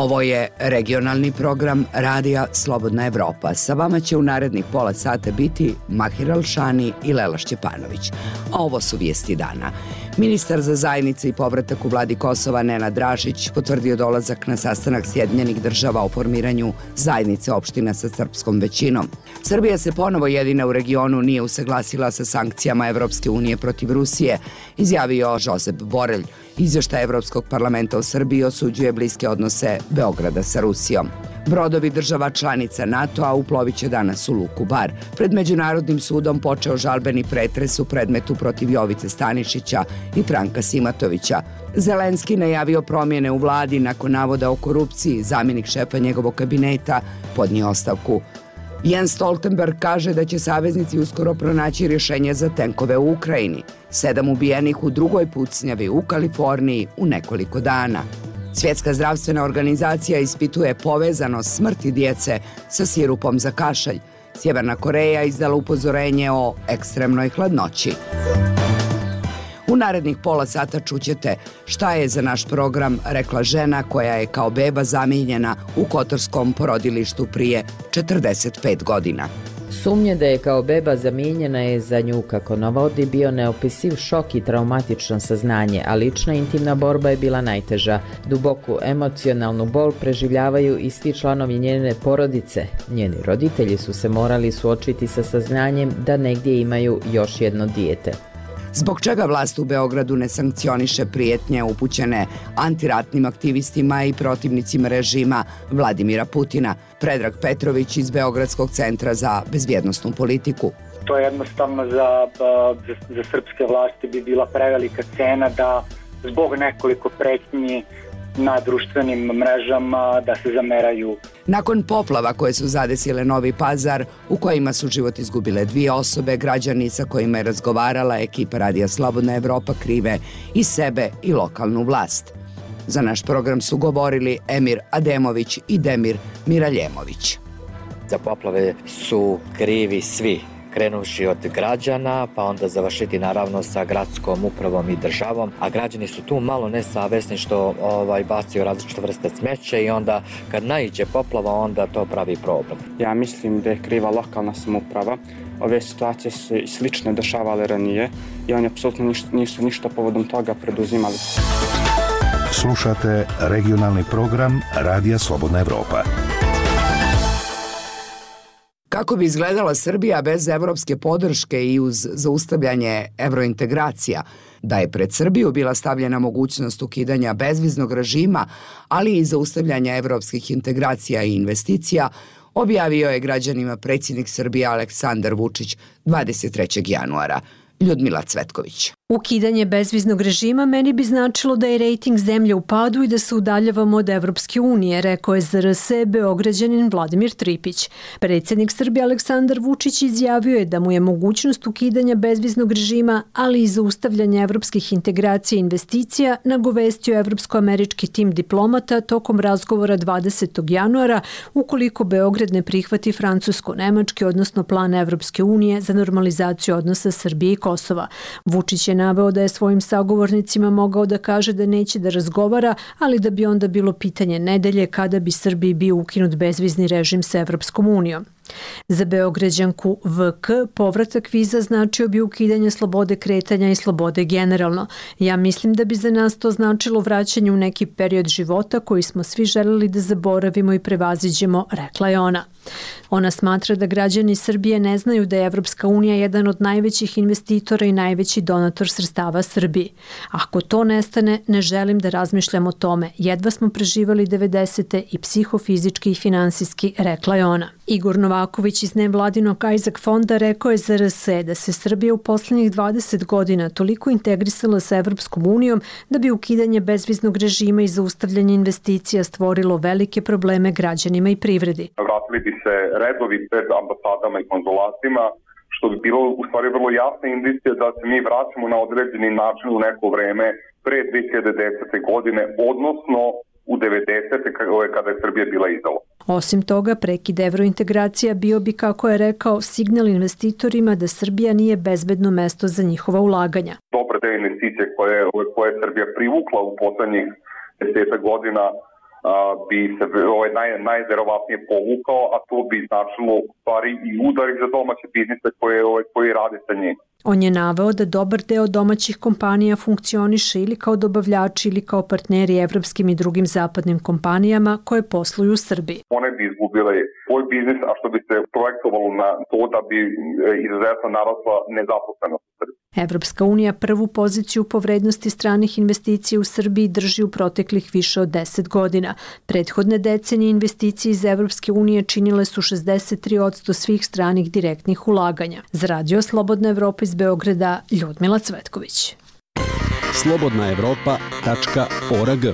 Ovo je regionalni program Radija Slobodna Evropa. Sa vama će u narednih pola sata biti Mahir Alšani i Lela Šćepanović. A ovo su vijesti dana. Ministar za zajednice i povratak u vladi Kosova Nena Dražić potvrdio dolazak na sastanak Sjedinjenih država o formiranju zajednice opština sa srpskom većinom. Srbija se ponovo jedina u regionu nije usaglasila sa sankcijama Evropske unije protiv Rusije, izjavio Josep Borelj. Izvešta Evropskog parlamenta u Srbiji osuđuje bliske odnose Beograda sa Rusijom. Brodovi država članica NATO-a uplovit će danas u Luku Bar. Pred Međunarodnim sudom počeo žalbeni pretres u predmetu protiv Jovice Stanišića i Franka Simatovića. Zelenski najavio promjene u vladi nakon navoda o korupciji. Zamjenik šefa njegovog kabineta podnio ostavku. Jens Stoltenberg kaže da će saveznici uskoro pronaći rješenje za tenkove u Ukrajini. Sedam ubijenih u drugoj pucnjavi u Kaliforniji u nekoliko dana. Svjetska zdravstvena organizacija ispituje povezanost smrti djece sa sirupom za kašalj. Sjeverna Koreja izdala upozorenje o ekstremnoj hladnoći. U narednih pola sata čućete šta je za naš program rekla žena koja je kao beba zamijenjena u Kotorskom porodilištu prije 45 godina. Sumnje da je kao beba zamijenjena je za nju, kako navodi, bio neopisiv šok i traumatično saznanje, a lična intimna borba je bila najteža. Duboku emocionalnu bol preživljavaju i svi članovi njene porodice. Njeni roditelji su se morali suočiti sa saznanjem da negdje imaju još jedno dijete. Zbog čega vlast u Beogradu ne sankcioniše prijetnje upućene antiratnim aktivistima i protivnicima režima Vladimira Putina? Predrag Petrović iz Beogradskog centra za bezbjednostnu politiku. To je jednostavno za, za, za srpske vlasti bi bila prevelika cena da zbog nekoliko pretnji na društvenim mrežama da se zameraju. Nakon poplava koje su zadesile Novi Pazar, u kojima su život izgubile dvije osobe, građani sa kojima je razgovarala ekipa Radija Slobodna Evropa krive i sebe i lokalnu vlast. Za naš program su govorili Emir Ademović i Demir Miraljemović. Za poplave su krivi svi krenuši od građana, pa onda završiti naravno sa gradskom upravom i državom, a građani su tu malo nesavesni što ovaj bacaju različite vrste smeća i onda kad naiđe poplava onda to pravi problem. Ja mislim da je kriva lokalna samuprava. Ove situacije su slične dešavale ranije i oni apsolutno nisu ništa povodom toga preduzimali. Slušate regionalni program Radija Slobodna Evropa. Kako bi izgledala Srbija bez evropske podrške i uz zaustavljanje evrointegracija, da je pred Srbiju bila stavljena mogućnost ukidanja bezviznog režima, ali i zaustavljanja evropskih integracija i investicija, objavio je građanima predsjednik Srbije Aleksandar Vučić 23. januara. Ljudmila Cvetković. Ukidanje bezviznog režima meni bi značilo da je rejting zemlje u padu i da se udaljavamo od Evropske unije, rekao je ZRS Beograđanin Vladimir Tripić. Predsjednik Srbije Aleksandar Vučić izjavio je da mu je mogućnost ukidanja bezviznog režima, ali i zaustavljanja evropskih integracija i investicija nagovestio evropsko-američki tim diplomata tokom razgovora 20. januara ukoliko Beograd ne prihvati francusko-nemački, odnosno plan Evropske unije za normalizaciju odnosa Srbije i Kosova. Vučić je naveo da je svojim sagovornicima mogao da kaže da neće da razgovara, ali da bi onda bilo pitanje nedelje kada bi Srbiji bio ukinut bezvizni režim sa Evropskom unijom. Za Beograđanku VK povratak viza značio bi ukidanje slobode kretanja i slobode generalno. Ja mislim da bi za nas to značilo vraćanje u neki period života koji smo svi želeli da zaboravimo i prevaziđemo, rekla je ona. Ona smatra da građani Srbije ne znaju da je Evropska unija jedan od najvećih investitora i najveći donator sredstava Srbiji. Ako to nestane, ne želim da razmišljam o tome. Jedva smo preživali 90. i psihofizički i finansijski, rekla je ona. Igor Novaković iz nevladinog Isaac fonda rekao je za RS da se Srbija u poslednjih 20 godina toliko integrisala sa Evropskom unijom da bi ukidanje bezviznog režima i zaustavljanje investicija stvorilo velike probleme građanima i privredi. Vratili bi se redovi pred ambasadama i konzulatima, što bi bilo u stvari vrlo jasna indicija da se mi vraćamo na određeni način u neko vreme pre 2010. godine, odnosno u 90. kada je Srbija bila izdala. Osim toga, prekid evrointegracija bio bi, kako je rekao, signal investitorima da Srbija nije bezbedno mesto za njihova ulaganja. Dobre te investicije koje, koje je Srbija privukla u poslednjih deseta godina bi se ovaj, naj, najverovatnije povukao, a to bi značilo stvari i udari za domaće biznise koje, ovaj, koji rade sa njim. On je naveo da dobar deo domaćih kompanija funkcioniše ili kao dobavljači ili kao partneri evropskim i drugim zapadnim kompanijama koje posluju u Srbiji. One bi izgubile svoj biznis, a što bi se projektovalo na to da bi e, izuzetno narasla nezaposlenost u Srbiji. Evropska unija prvu poziciju po vrednosti stranih investicija u Srbiji drži u proteklih više od 10 godina. Prethodne decenije investicije iz Evropske unije činile su 63% svih stranih direktnih ulaganja. Za radio Slobodna Evropa iz Beograda Ljudmila Cvetković. slobodnaevropa.org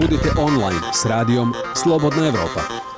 Budite online s radijom Slobodna Evropa.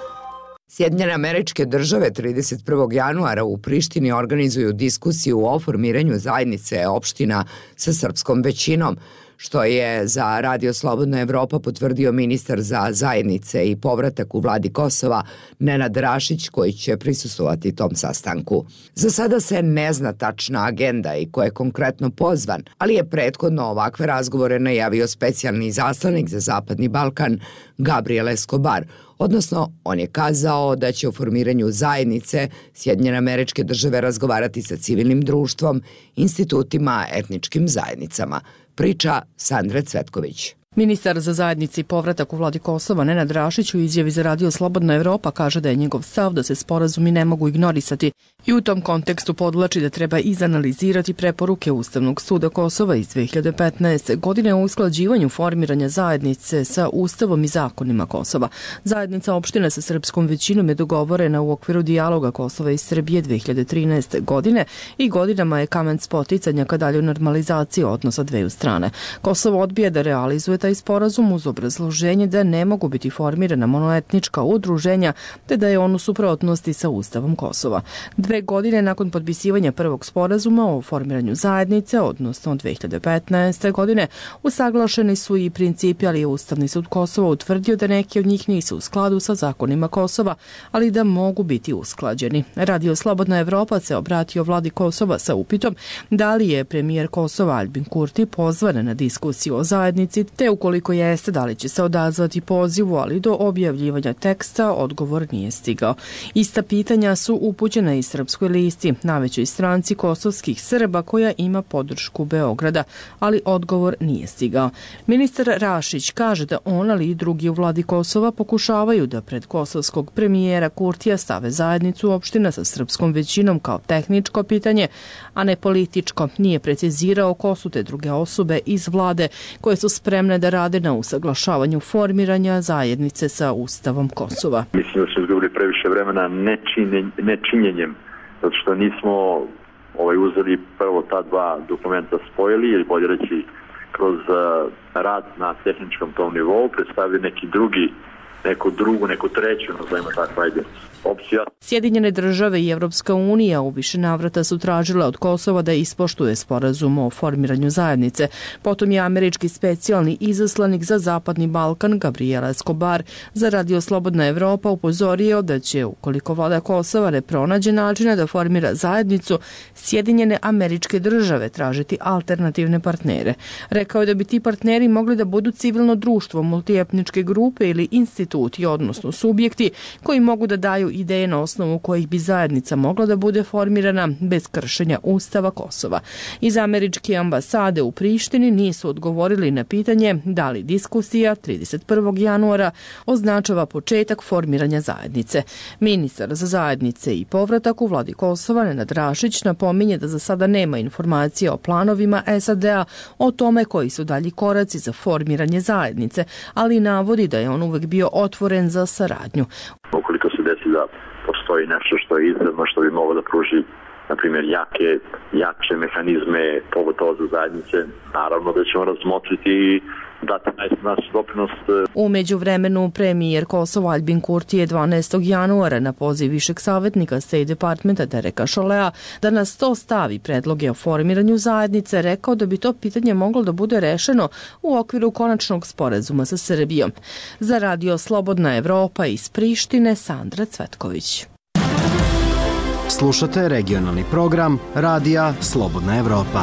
Sjedinjene američke države 31. januara u Prištini organizuju diskusiju o formiranju zajednice opština sa srpskom većinom, što je za Radio Slobodna Evropa potvrdio ministar za zajednice i povratak u vladi Kosova Nenad Rašić koji će prisustovati tom sastanku. Za sada se ne zna tačna agenda i ko je konkretno pozvan, ali je prethodno ovakve razgovore najavio specijalni zaslanik za Zapadni Balkan Gabriel Escobar, odnosno on je kazao da će o formiranju zajednice Sjedinjene američke države razgovarati sa civilnim društvom, institutima, etničkim zajednicama – Priča Sandra Cvetković. Ministar za zajednici i povratak u vladi Kosova Nenad Rašić u izjavi za radio Slobodna Evropa kaže da je njegov stav da se sporazumi ne mogu ignorisati i u tom kontekstu podlači da treba izanalizirati preporuke Ustavnog suda Kosova iz 2015. godine o usklađivanju formiranja zajednice sa Ustavom i zakonima Kosova. Zajednica opštine sa srpskom većinom je dogovorena u okviru dijaloga Kosova i Srbije 2013. godine i godinama je kamen spoticanja ka dalju normalizaciji odnosa dveju strane. Kosovo odbija da realizuje taj sporazum uz obrazloženje da ne mogu biti formirana monoetnička udruženja te da je on u suprotnosti sa Ustavom Kosova. Dve godine nakon potpisivanja prvog sporazuma o formiranju zajednice, odnosno 2015. godine, usaglašeni su i principi, ali je Ustavni sud Kosova utvrdio da neki od njih nisu u skladu sa zakonima Kosova, ali da mogu biti usklađeni. Radio Slobodna Evropa se obratio vladi Kosova sa upitom da li je premijer Kosova Albin Kurti pozvan na diskusiju o zajednici, te ukoliko jeste, da li će se odazvati pozivu, ali do objavljivanja teksta odgovor nije stigao. Ista pitanja su upućena i Srpskoj listi, najvećoj stranci kosovskih Srba koja ima podršku Beograda, ali odgovor nije stigao. Ministar Rašić kaže da on, ali i drugi u vladi Kosova pokušavaju da pred kosovskog premijera Kurtija stave zajednicu opština sa srpskom većinom kao tehničko pitanje, a ne političko. Nije precizirao ko su te druge osobe iz vlade koje su spremne da rade na usaglašavanju formiranja zajednice sa Ustavom Kosova. Mislim da su izgubili previše vremena nečinjenjem, zato što nismo ovaj, uzeli prvo ta dva dokumenta spojili ili bolje reći kroz uh, rad na tehničkom tom nivou predstavili neki drugi neku drugu, neku treću, nazovimo tako, ajde, opcija. Sjedinjene države i Evropska unija u više navrata su tražile od Kosova da ispoštuje sporazum o formiranju zajednice. Potom je američki specijalni izaslanik za Zapadni Balkan Gabriela Escobar za Radio Slobodna Evropa upozorio da će, ukoliko vlada Kosova ne pronađe načina da formira zajednicu, Sjedinjene američke države tražiti alternativne partnere. Rekao je da bi ti partneri mogli da budu civilno društvo, multietničke grupe ili instituti, odnosno subjekti koji mogu da daju ideje na osnovu kojih bi zajednica mogla da bude formirana bez kršenja Ustava Kosova. Iz američke ambasade u Prištini nisu odgovorili na pitanje da li diskusija 31. januara označava početak formiranja zajednice. Ministar za zajednice i povratak u vladi Kosova Nenad Rašić napominje da za sada nema informacije o planovima SAD-a o tome koji su dalji koraci za formiranje zajednice, ali navodi da je on uvek bio otvoren za saradnju. Ukoliko da postoji nešto što je izredno, što bi moglo da pruži na primjer, jake, jače mehanizme pogotovo za zajednice, naravno da ćemo razmotriti dati naš doprinos. E, Umeđu vremenu premijer Kosova Albin Kurti je 12. januara na poziv višeg savjetnika State Departmenta Dereka Šolea da na sto stavi predloge o formiranju zajednice rekao da bi to pitanje moglo da bude rešeno u okviru konačnog sporazuma sa Srbijom. Za radio Slobodna Evropa iz Prištine Sandra Cvetković. Slušate regionalni program Radija Slobodna Evropa.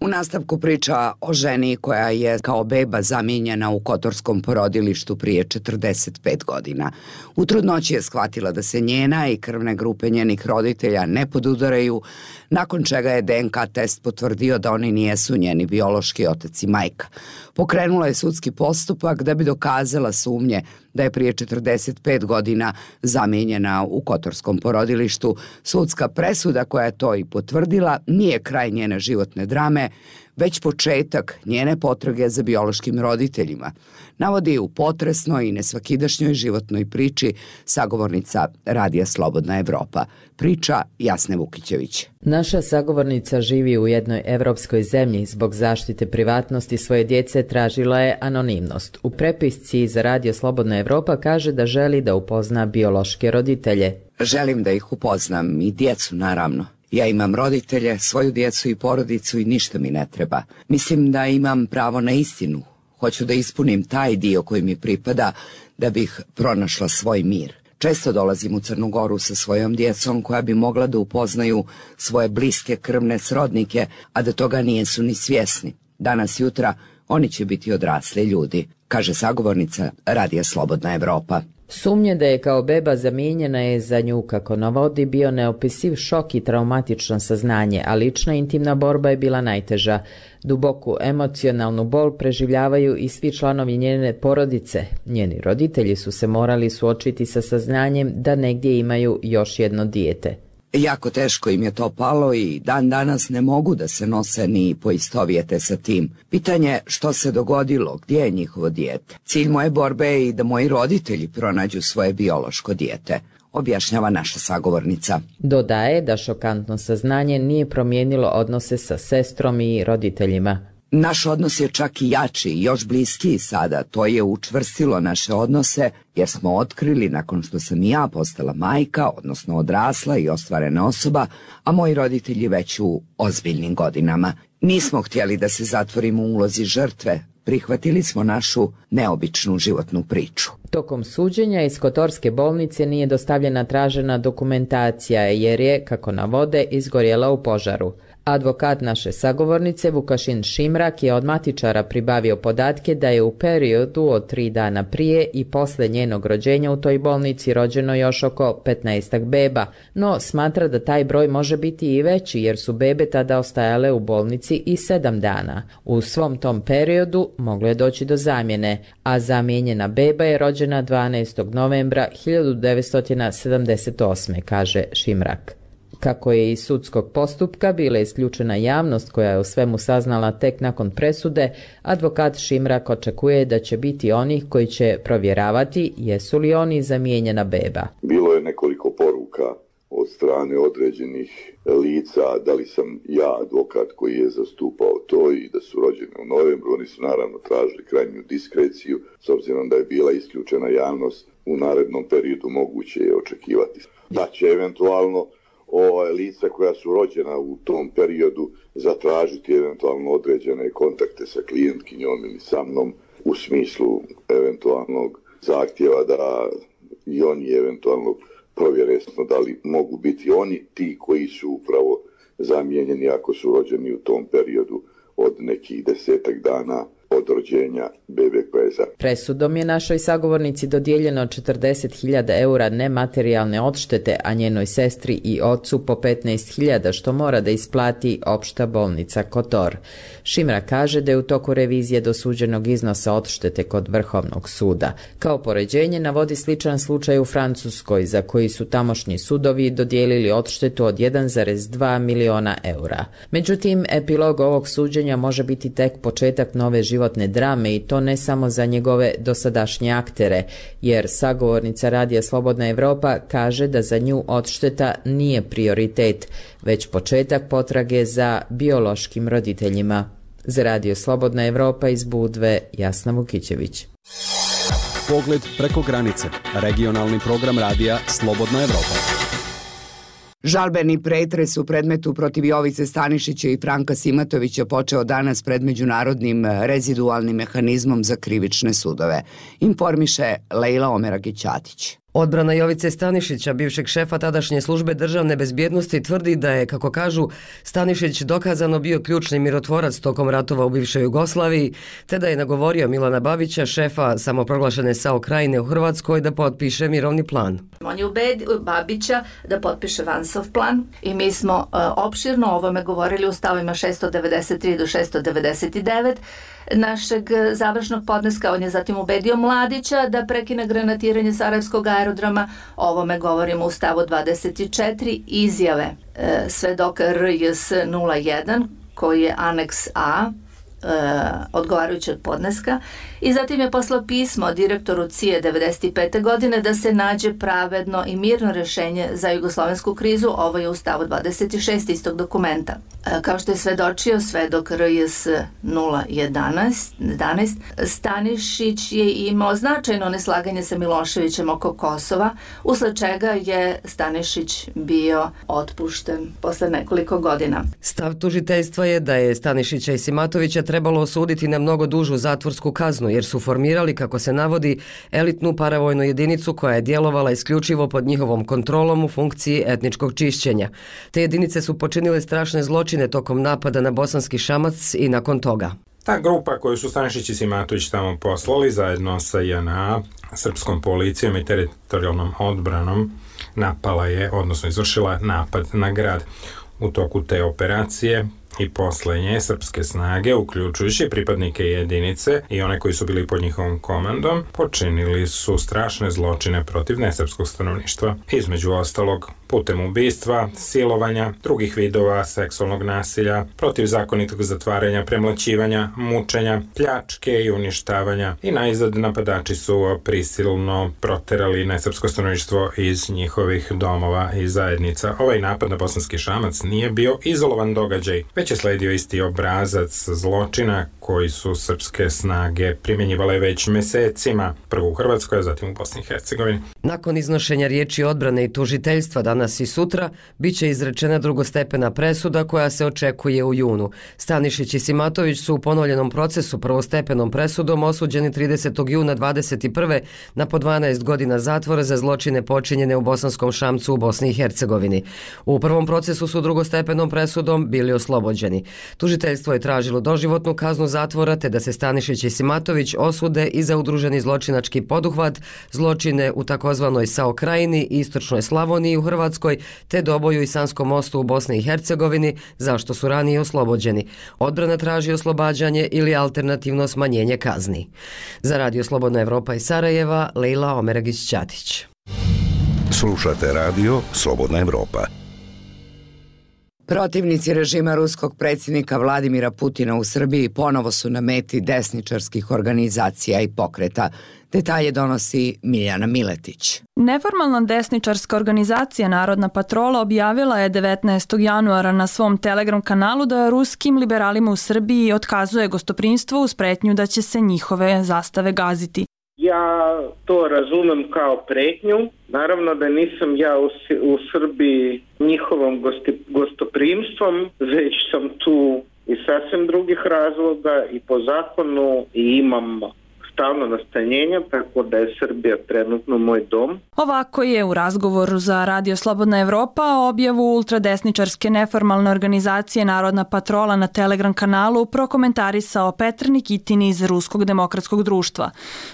U nastavku priča o ženi koja je kao beba zamijenjena u kotorskom porodilištu prije 45 godina. U trudnoći je shvatila da se njena i krvne grupe njenih roditelja ne podudaraju, nakon čega je DNK test potvrdio da oni nijesu njeni biološki otac i majka. Pokrenula je sudski postupak da bi dokazala sumnje da je prije 45 godina zamijenjena u kotorskom porodilištu. Sudska presuda koja je to i potvrdila nije kraj njene životne drame, već početak njene potrage za biološkim roditeljima, navodi u potresnoj i nesvakidašnjoj životnoj priči sagovornica Radija Slobodna Evropa. Priča Jasne Vukićević. Naša sagovornica živi u jednoj evropskoj zemlji. Zbog zaštite privatnosti svoje djece tražila je anonimnost. U prepisci za Radio Slobodna Evropa kaže da želi da upozna biološke roditelje. Želim da ih upoznam i djecu naravno. Ja imam roditelje, svoju djecu i porodicu i ništa mi ne treba. Mislim da imam pravo na istinu. Hoću da ispunim taj dio koji mi pripada da bih pronašla svoj mir. Često dolazim u Crnu Goru sa svojom djecom koja bi mogla da upoznaju svoje bliske krvne srodnike, a da toga nijesu ni svjesni. Danas jutra oni će biti odrasli ljudi, kaže sagovornica Radija Slobodna Evropa. Sumnje da je kao beba zamijenjena je za nju, kako navodi, bio neopisiv šok i traumatično saznanje, a lična intimna borba je bila najteža. Duboku emocionalnu bol preživljavaju i svi članovi njene porodice. Njeni roditelji su se morali suočiti sa saznanjem da negdje imaju još jedno dijete. Jako teško im je to palo i dan danas ne mogu da se nose ni poistovijete sa tim. Pitanje što se dogodilo, gdje je njihovo dijete. Cilj moje borbe je i da moji roditelji pronađu svoje biološko dijete objašnjava naša sagovornica. Dodaje da šokantno saznanje nije promijenilo odnose sa sestrom i roditeljima. Naš odnos je čak i jači još bliskiji sada. To je učvrstilo naše odnose jer smo otkrili nakon što sam i ja postala majka, odnosno odrasla i ostvarena osoba, a moji roditelji već u ozbiljnim godinama. Nismo htjeli da se zatvorimo u ulozi žrtve, prihvatili smo našu neobičnu životnu priču. Tokom suđenja iz Kotorske bolnice nije dostavljena tražena dokumentacija jer je, kako navode, izgorjela u požaru. Advokat naše sagovornice Vukašin Šimrak je od matičara pribavio podatke da je u periodu od tri dana prije i posle njenog rođenja u toj bolnici rođeno još oko 15 beba, no smatra da taj broj može biti i veći jer su bebe tada ostajale u bolnici i sedam dana. U svom tom periodu moglo je doći do zamjene, a zamijenjena beba je rođena 12. novembra 1978. kaže Šimrak. Kako je iz sudskog postupka bila isključena javnost koja je o svemu saznala tek nakon presude, advokat Šimrak očekuje da će biti onih koji će provjeravati jesu li oni zamijenjena beba. Bilo je nekoliko poruka od strane određenih lica, da li sam ja advokat koji je zastupao to i da su rođene u novembru, oni su naravno tražili krajnju diskreciju, s obzirom da je bila isključena javnost u narednom periodu moguće je očekivati. Da će eventualno ovaj, lica koja su rođena u tom periodu zatražiti eventualno određene kontakte sa klijentkinjom ili sa mnom u smislu eventualnog zahtjeva da i oni eventualno provjeresno da li mogu biti oni ti koji su upravo zamijenjeni ako su rođeni u tom periodu od nekih desetak dana od rođenja bebe koja za. Presudom je našoj sagovornici dodijeljeno 40.000 eura nematerijalne odštete, a njenoj sestri i ocu po 15.000 što mora da isplati opšta bolnica Kotor. Šimra kaže da je u toku revizije dosuđenog iznosa odštete kod Vrhovnog suda. Kao poređenje navodi sličan slučaj u Francuskoj za koji su tamošnji sudovi dodijelili odštetu od 1,2 miliona eura. Međutim, epilog ovog suđenja može biti tek početak nove životne drame i to ne samo za njegove dosadašnje aktere, jer sagovornica Radija Slobodna Evropa kaže da za nju odšteta nije prioritet, već početak potrage za biološkim roditeljima. Za Radio Slobodna Evropa iz Budve, Jasna Vukićević. Pogled preko granice. Regionalni program radija Slobodna Evropa. Žalbeni pretres u predmetu protiv Jovice Stanišića i Franka Simatovića počeo danas pred Međunarodnim rezidualnim mehanizmom za krivične sudove, informiše Lejla Omeragić-Ćatić. Odbrana Jovice Stanišića, bivšeg šefa tadašnje službe državne bezbjednosti, tvrdi da je, kako kažu, Stanišić dokazano bio ključni mirotvorac tokom ratova u bivšoj Jugoslaviji, te da je nagovorio Milana Babića, šefa samoproglašene SAO krajine u Hrvatskoj, da potpiše mirovni plan. On je ubedio Babića da potpiše Vansov plan i mi smo uh, opširno o ovome govorili u stavima 693 do 699 našeg završnog podneska. On je zatim ubedio Mladića da prekine granatiranje Sarajevskog aerodroma. O ovome govorimo u stavu 24 izjave e, svedoka RJS 01 koji je aneks A odgovarajućeg podneska i zatim je poslao pismo direktoru CIE 95. godine da se nađe pravedno i mirno rešenje za jugoslovensku krizu, ovo je u stavu 26 istog dokumenta. E, kao što je svedočio svedok RJS 011, 11, Stanišić je imao značajno neslaganje sa Miloševićem oko Kosova, usled čega je Stanišić bio otpušten posle nekoliko godina. Stav tužiteljstva je da je Stanišića i Simatovića trebalo osuditi na mnogo dužu zatvorsku kaznu, jer su formirali, kako se navodi, elitnu paravojnu jedinicu koja je djelovala isključivo pod njihovom kontrolom u funkciji etničkog čišćenja. Te jedinice su počinile strašne zločine tokom napada na bosanski šamac i nakon toga. Ta grupa koju su Stanišić i Simatović tamo poslali zajedno sa JNA, srpskom policijom i teritorijalnom odbranom napala je, odnosno izvršila napad na grad. U toku te operacije i posle nje srpske snage, uključujući pripadnike jedinice i one koji su bili pod njihovom komandom, počinili su strašne zločine protiv nesrpskog stanovništva. Između ostalog, putem ubistva, silovanja, drugih vidova seksualnog nasilja, protivzakonitog zatvaranja, premlaćivanja, mučenja, pljačke i uništavanja i najzad napadači su prisilno proterali nesrpsko stanovništvo iz njihovih domova i zajednica. Ovaj napad na bosanski šamac nije bio izolovan događaj, već je sledio isti obrazac zločina koji su srpske snage primjenjivale već mesecima, prvo u Hrvatskoj, a zatim u Bosni i Hercegovini. Nakon iznošenja riječi odbrane i tužiteljstva danas i sutra, bit će izrečena drugostepena presuda koja se očekuje u junu. Stanišić i Simatović su u ponovljenom procesu prvostepenom presudom osuđeni 30. juna 21. na po 12 godina zatvora za zločine počinjene u Bosanskom šamcu u Bosni i Hercegovini. U prvom procesu su drugostepenom presudom bili oslobođeni. Tužiteljstvo je tražilo doživotnu kaznu zatvora te da se Stanišić i Simatović osude i za udruženi zločinački poduhvat, zločine u takozvanoj Sao krajini, Istočnoj Slavoniji u Hrvatskoj te doboju i Sanskom mostu u Bosni i Hercegovini, zašto su ranije oslobođeni. Odbrana traži oslobađanje ili alternativno smanjenje kazni. Za Radio Slobodna Evropa i Sarajeva, Leila Omeragić-Ćatić. Slušate radio Slobodna Evropa. Protivnici režima ruskog predsjednika Vladimira Putina u Srbiji ponovo su na meti desničarskih organizacija i pokreta. Detalje donosi Miljana Miletić. Neformalna desničarska organizacija Narodna patrola objavila je 19. januara na svom Telegram kanalu da ruskim liberalima u Srbiji otkazuje gostoprinstvo uz pretnju da će se njihove zastave gaziti. Ja to razumem kao pretnju. Naravno da nisam ja u, u Srbiji njihovom gosti, gostoprimstvom, već sam tu iz sasvim drugih razloga i po zakonu i imam stalno nastanjenje, tako da je Srbija trenutno moj dom. Ovako je u razgovoru za Radio Slobodna Evropa objavu ultradesničarske neformalne organizacije Narodna patrola na Telegram kanalu prokomentarisao Petr Nikitin iz Ruskog demokratskog društva.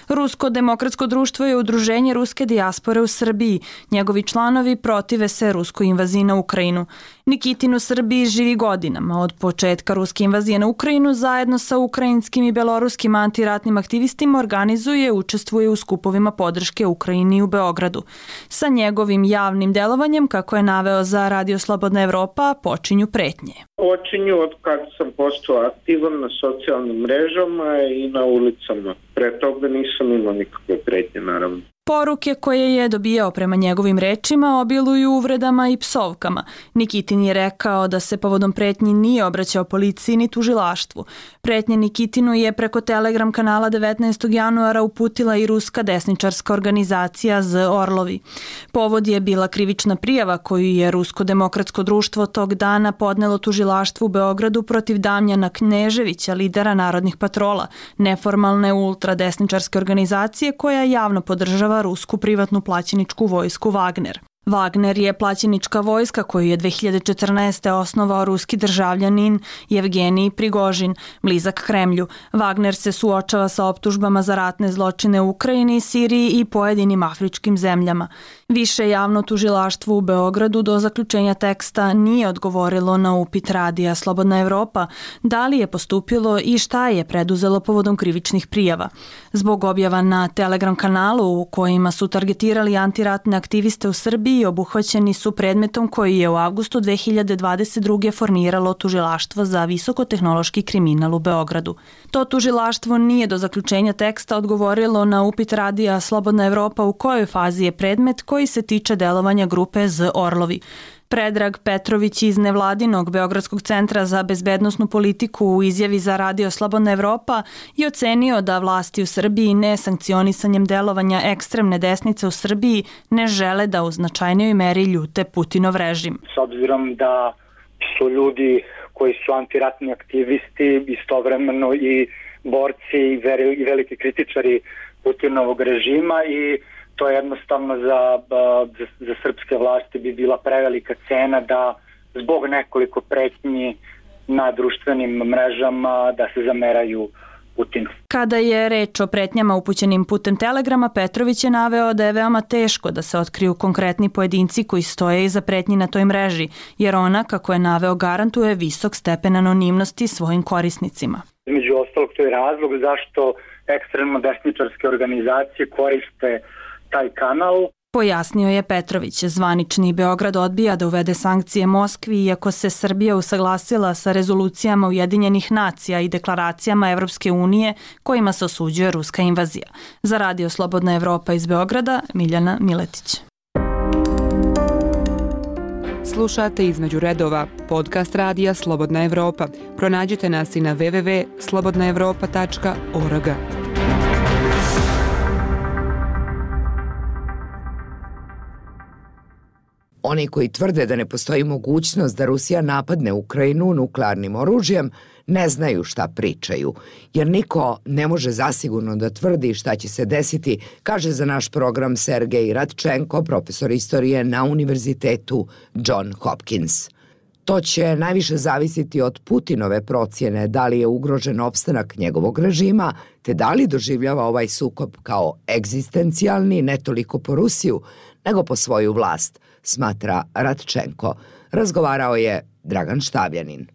Rusko demokratsko društvo je udruženje ruske dijaspore u Srbiji. Njegovi članovi protive se ruskoj invaziji na Ukrajinu. Nikitin u Srbiji živi godinama. Od početka ruske invazije na Ukrajinu zajedno sa ukrajinskim i beloruskim antiratnim aktivistima organizuje i učestvuje u skupovima podrške Ukrajini u Beogradu. Sa njegovim javnim delovanjem, kako je naveo za Radio Slobodna Evropa, počinju pretnje. Počinju od kad sam postao aktivan na socijalnim mrežama i na ulicama. Pre toga nisam imao nikakve pretnje, naravno. Poruke koje je dobijao prema njegovim rečima obiluju uvredama i psovkama. Nikitin je rekao da se povodom pretnji nije obraćao policiji ni tužilaštvu. Pretnje Nikitinu je preko Telegram kanala 19. januara uputila i ruska desničarska organizacija Z Orlovi. Povod je bila krivična prijava koju je Rusko demokratsko društvo tog dana podnelo tužilaštvu u Beogradu protiv Damjana Kneževića, lidera narodnih patrola, neformalne ultradesničarske organizacije koja javno podržava rusku privatnu plaćeničku vojsku Wagner. Wagner je plaćenička vojska koju je 2014. osnovao ruski državljanin Evgenij Prigožin, blizak Kremlju. Wagner se suočava sa optužbama za ratne zločine u Ukrajini, Siriji i pojedinim afričkim zemljama. Više javno tužilaštvo u Beogradu do zaključenja teksta nije odgovorilo na upit radija Slobodna Evropa da li je postupilo i šta je preduzelo povodom krivičnih prijava. Zbog objava na Telegram kanalu u kojima su targetirali antiratne aktiviste u Srbiji obuhvaćeni su predmetom koji je u avgustu 2022. formiralo tužilaštvo za visokotehnološki kriminal u Beogradu. To tužilaštvo nije do zaključenja teksta odgovorilo na upit radija Slobodna Evropa u kojoj fazi je predmet koji se tiče delovanja grupe Z Orlovi. Predrag Petrović iz Nevladinog Beogradskog centra za bezbednostnu politiku u izjavi za Radio Slobodna Evropa je ocenio da vlasti u Srbiji ne sankcionisanjem delovanja ekstremne desnice u Srbiji ne žele da u značajnijoj meri ljute Putinov režim. S obzirom da su ljudi koji su antiratni aktivisti istovremeno i borci i veliki kritičari Putinovog režima i to jednostavno za, za, za srpske vlasti bi bila prevelika cena da zbog nekoliko pretnji na društvenim mrežama da se zameraju Putinu. Kada je reč o pretnjama upućenim putem telegrama, Petrović je naveo da je veoma teško da se otkriju konkretni pojedinci koji stoje iza pretnji na toj mreži, jer ona, kako je naveo, garantuje visok stepen anonimnosti svojim korisnicima. Među ostalog, to je razlog zašto ekstremno desničarske organizacije koriste taj kanal. Pojasnio je Petrović, zvanični Beograd odbija da uvede sankcije Moskvi iako se Srbija usaglasila sa rezolucijama Ujedinjenih nacija i deklaracijama Evropske unije kojima se osuđuje ruska invazija. Za Radio Slobodna Evropa iz Beograda, Miljana Miletić. Slušate između redova podcast radija Slobodna Evropa. Pronađite nas i na www.slobodnaevropa.org. Oni koji tvrde da ne postoji mogućnost da Rusija napadne Ukrajinu nuklearnim oružjem ne znaju šta pričaju, jer niko ne može zasigurno da tvrdi šta će se desiti, kaže za naš program Sergej Radčenko, profesor istorije na Univerzitetu John Hopkins. To će najviše zavisiti od Putinove procjene da li je ugrožen opstanak njegovog režima, te da li doživljava ovaj sukob kao egzistencijalni ne toliko po Rusiju, nego po svoju vlast, smatra Ratčenko. Razgovarao je Dragan Štavljanin.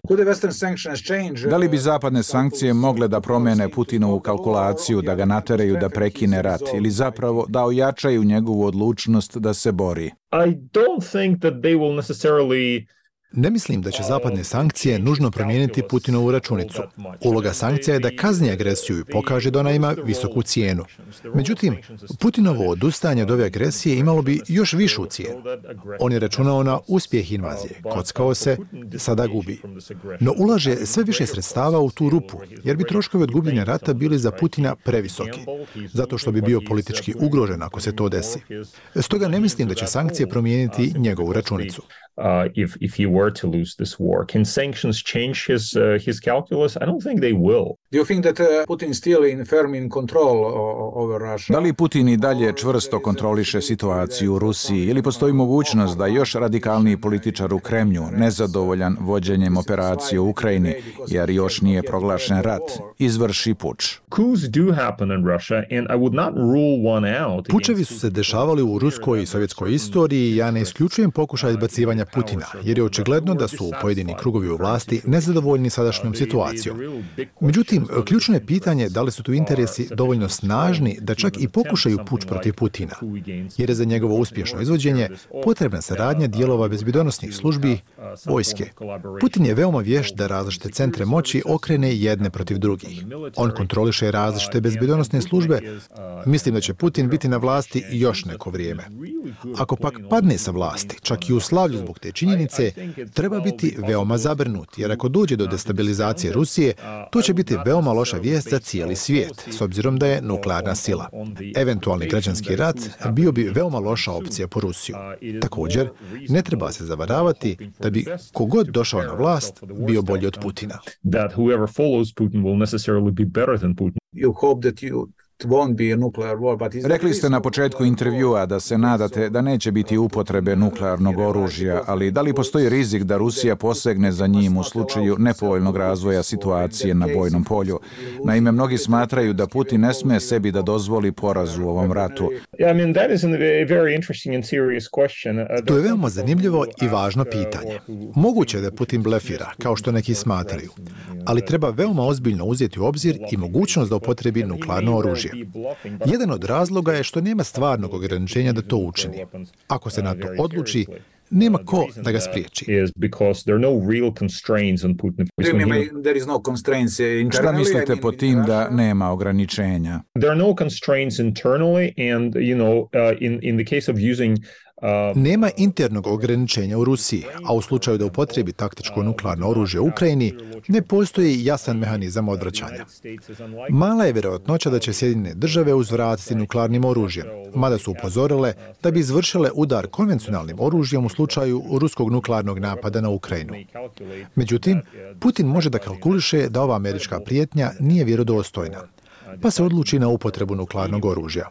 Da li bi zapadne sankcije mogle da promene Putinovu kalkulaciju, da ga nateraju da prekine rat ili zapravo da ojačaju njegovu odlučnost da se bori? I don't think that they will necessarily Ne mislim da će zapadne sankcije nužno promijeniti Putinovu računicu. Uloga sankcija je da kazni agresiju i pokaže da ona ima visoku cijenu. Međutim, Putinovo odustajanje od ove agresije imalo bi još višu cijenu. On je računao na uspjeh invazije, kockao se, sada gubi. No ulaže sve više sredstava u tu rupu, jer bi troškovi od gubljenja rata bili za Putina previsoki, zato što bi bio politički ugrožen ako se to desi. Stoga ne mislim da će sankcije promijeniti njegovu računicu. Uh, if if he were to lose this war. Can sanctions change his uh, his calculus? I don't think they will. Do you think that uh, Putin still in firm in control over Russia? Da li Putin i dalje čvrsto kontroliše situaciju u Rusiji ili postoji mogućnost da još radikalniji političar u Kremlju, nezadovoljan vođenjem operacije u Ukrajini, jer još nije proglašen rat, izvrši puč? Coups do happen in Russia and I would not rule one out. Pučevi su se dešavali u ruskoj i sovjetskoj istoriji i ja ne isključujem pokušaj izbacivanja Putina, jer je očigledno da su pojedini krugovi u vlasti nezadovoljni sadašnjom situacijom. Međutim, ključno je pitanje da li su tu interesi dovoljno snažni da čak i pokušaju puč protiv Putina, jer je za njegovo uspješno izvođenje potrebna saradnja dijelova bezbjedonosnih službi, vojske. Putin je veoma vješt da različite centre moći okrene jedne protiv drugih. On kontroliše različite bezbjedonosne službe. Mislim da će Putin biti na vlasti još neko vrijeme. Ako pak padne sa vlasti, čak i u slavlju zbog te činjenice, treba biti veoma zabrinut, jer ako dođe do destabilizacije Rusije, to će biti veoma loša vijest za cijeli svijet, s obzirom da je nuklearna sila. Eventualni građanski rat bio bi veoma loša opcija po Rusiju. Također, ne treba se zavaravati da bi kogod došao na vlast bio bolji od Putina. That whoever follows Putin will necessarily be better than Putin. You hope that you Rekli ste na početku intervjua da se nadate da neće biti upotrebe nuklearnog oružja, ali da li postoji rizik da Rusija posegne za njim u slučaju nepovoljnog razvoja situacije na bojnom polju? Naime, mnogi smatraju da Putin ne sme sebi da dozvoli poraz u ovom ratu. To je veoma zanimljivo i važno pitanje. Moguće je da Putin blefira, kao što neki smatraju, ali treba veoma ozbiljno uzeti u obzir i mogućnost da upotrebi nuklearno oružje. Jedan od razloga je što nema stvarnog ograničenja da to učini. Ako se na to odluči, nema ko da ga spriječi. Šta mislite po tim da nema ograničenja? There are no constraints internally and you know uh, in in the case of using Nema internog ograničenja u Rusiji, a u slučaju da upotrebi taktičko nuklearno oružje u Ukrajini, ne postoji jasan mehanizam odvraćanja. Mala je vjerojatnoća da će Sjedine države uzvratiti nuklearnim oružjem, mada su upozorile da bi izvršile udar konvencionalnim oružjem u slučaju ruskog nuklearnog napada na Ukrajinu. Međutim, Putin može da kalkuliše da ova američka prijetnja nije vjerodostojna, pa se odluči na upotrebu nuklearnog oružja.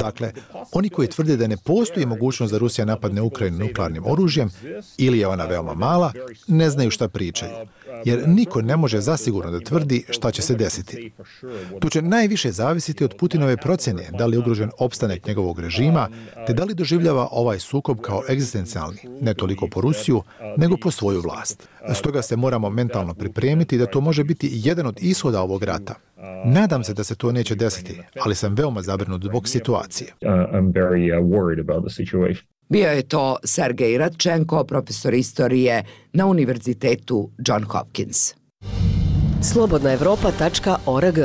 Dakle, oni koji tvrde da ne postoji mogućnost da Rusija napadne Ukrajinu nuklearnim oružjem ili je ona veoma mala, ne znaju šta pričaju, jer niko ne može zasigurno da tvrdi šta će se desiti. Tu će najviše zavisiti od Putinove procjene da li je ugrožen opstanek njegovog režima, te da li doživljava ovaj sukob kao egzistencijalni, ne toliko po Rusiju, nego po svoju vlast. Stoga se moramo mentalno pripremiti da to može biti jedan od ishoda ovog rata. Nadam se da se to neće desiti, ali sam veoma zabrinut zbog situacije. Bio je to Sergej Radčenko, profesor istorije na Univerzitetu John Hopkins. Slobodnaevropa.org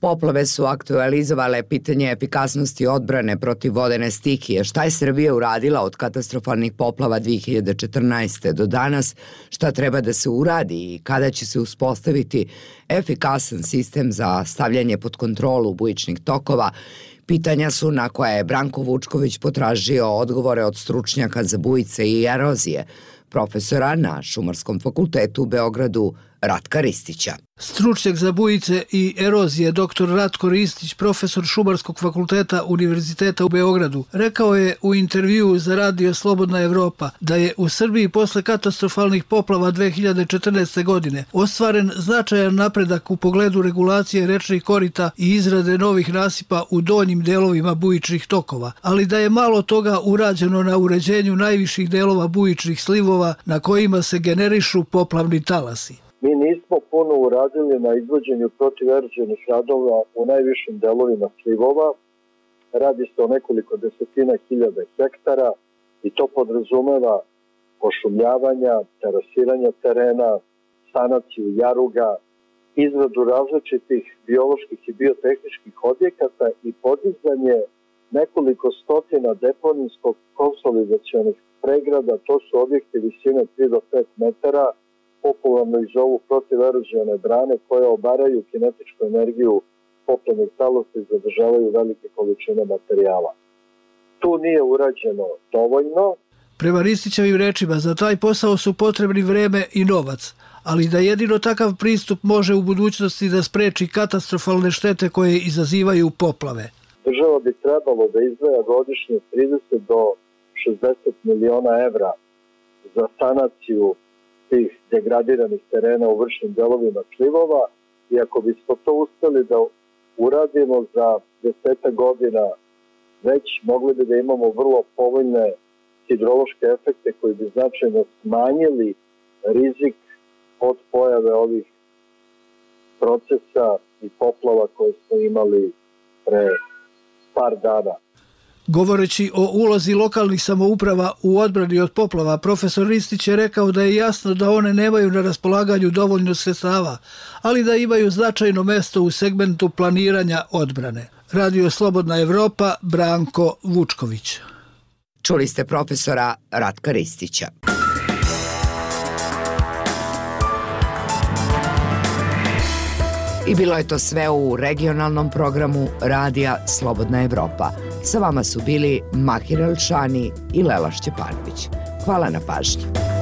Poplave su aktualizovale pitanje efikasnosti odbrane protiv vodene stihije. Šta je Srbija uradila od katastrofalnih poplava 2014. do danas? Šta treba da se uradi i kada će se uspostaviti efikasan sistem za stavljanje pod kontrolu bujičnih tokova? Pitanja su na koja je Branko Vučković potražio odgovore od stručnjaka za bujice i erozije, profesora na Šumarskom fakultetu u Beogradu Ratka Ristića. Stručnjak za bujice i erozije dr. Ratko Ristić, profesor Šumarskog fakulteta Univerziteta u Beogradu, rekao je u intervju za radio Slobodna Evropa da je u Srbiji posle katastrofalnih poplava 2014. godine ostvaren značajan napredak u pogledu regulacije rečnih korita i izrade novih nasipa u donjim delovima bujičnih tokova, ali da je malo toga urađeno na uređenju najviših delova bujičnih slivova na kojima se generišu poplavni talasi. Mi nismo puno uradili na izvođenju protiverđenih radova u najvišim delovima slivova. Radi se o nekoliko desetina hiljada hektara i to podrazumeva pošumljavanja, terasiranja terena, sanaciju jaruga, izradu različitih bioloških i biotehničkih objekata i podizanje nekoliko stotina deponijskog konsolidacijonih pregrada, to su objekti visine 3 do 5 metara, popularno i zovu protiverođene brane koje obaraju kinetičku energiju poplavnih talasa i zadržavaju velike količine materijala. Tu nije urađeno dovoljno. Prema Ristićevim rečima, za taj posao su potrebni vreme i novac, ali da jedino takav pristup može u budućnosti da spreči katastrofalne štete koje izazivaju poplave. Država bi trebalo da izdvaja godišnje 30 do 60 miliona evra za sanaciju tih degradiranih terena u vršnim delovima slivova i ako bismo to uspeli da uradimo za deseta godina već mogli bi da imamo vrlo povoljne hidrološke efekte koji bi značajno smanjili rizik od pojave ovih procesa i poplava koje smo imali pre par dana. Govoreći o ulozi lokalnih samouprava u odbrani od poplava, profesor Ristić je rekao da je jasno da one nemaju na raspolaganju dovoljno sredstava, ali da imaju značajno mesto u segmentu planiranja odbrane. Radio Slobodna Evropa, Branko Vučković. Čuli ste profesora Ratka Ristića. I bilo je to sve u regionalnom programu Radija Slobodna Evropa. Sa vama su bili Mahir Elšani i Lela Šćepanović. Hvala na pažnji.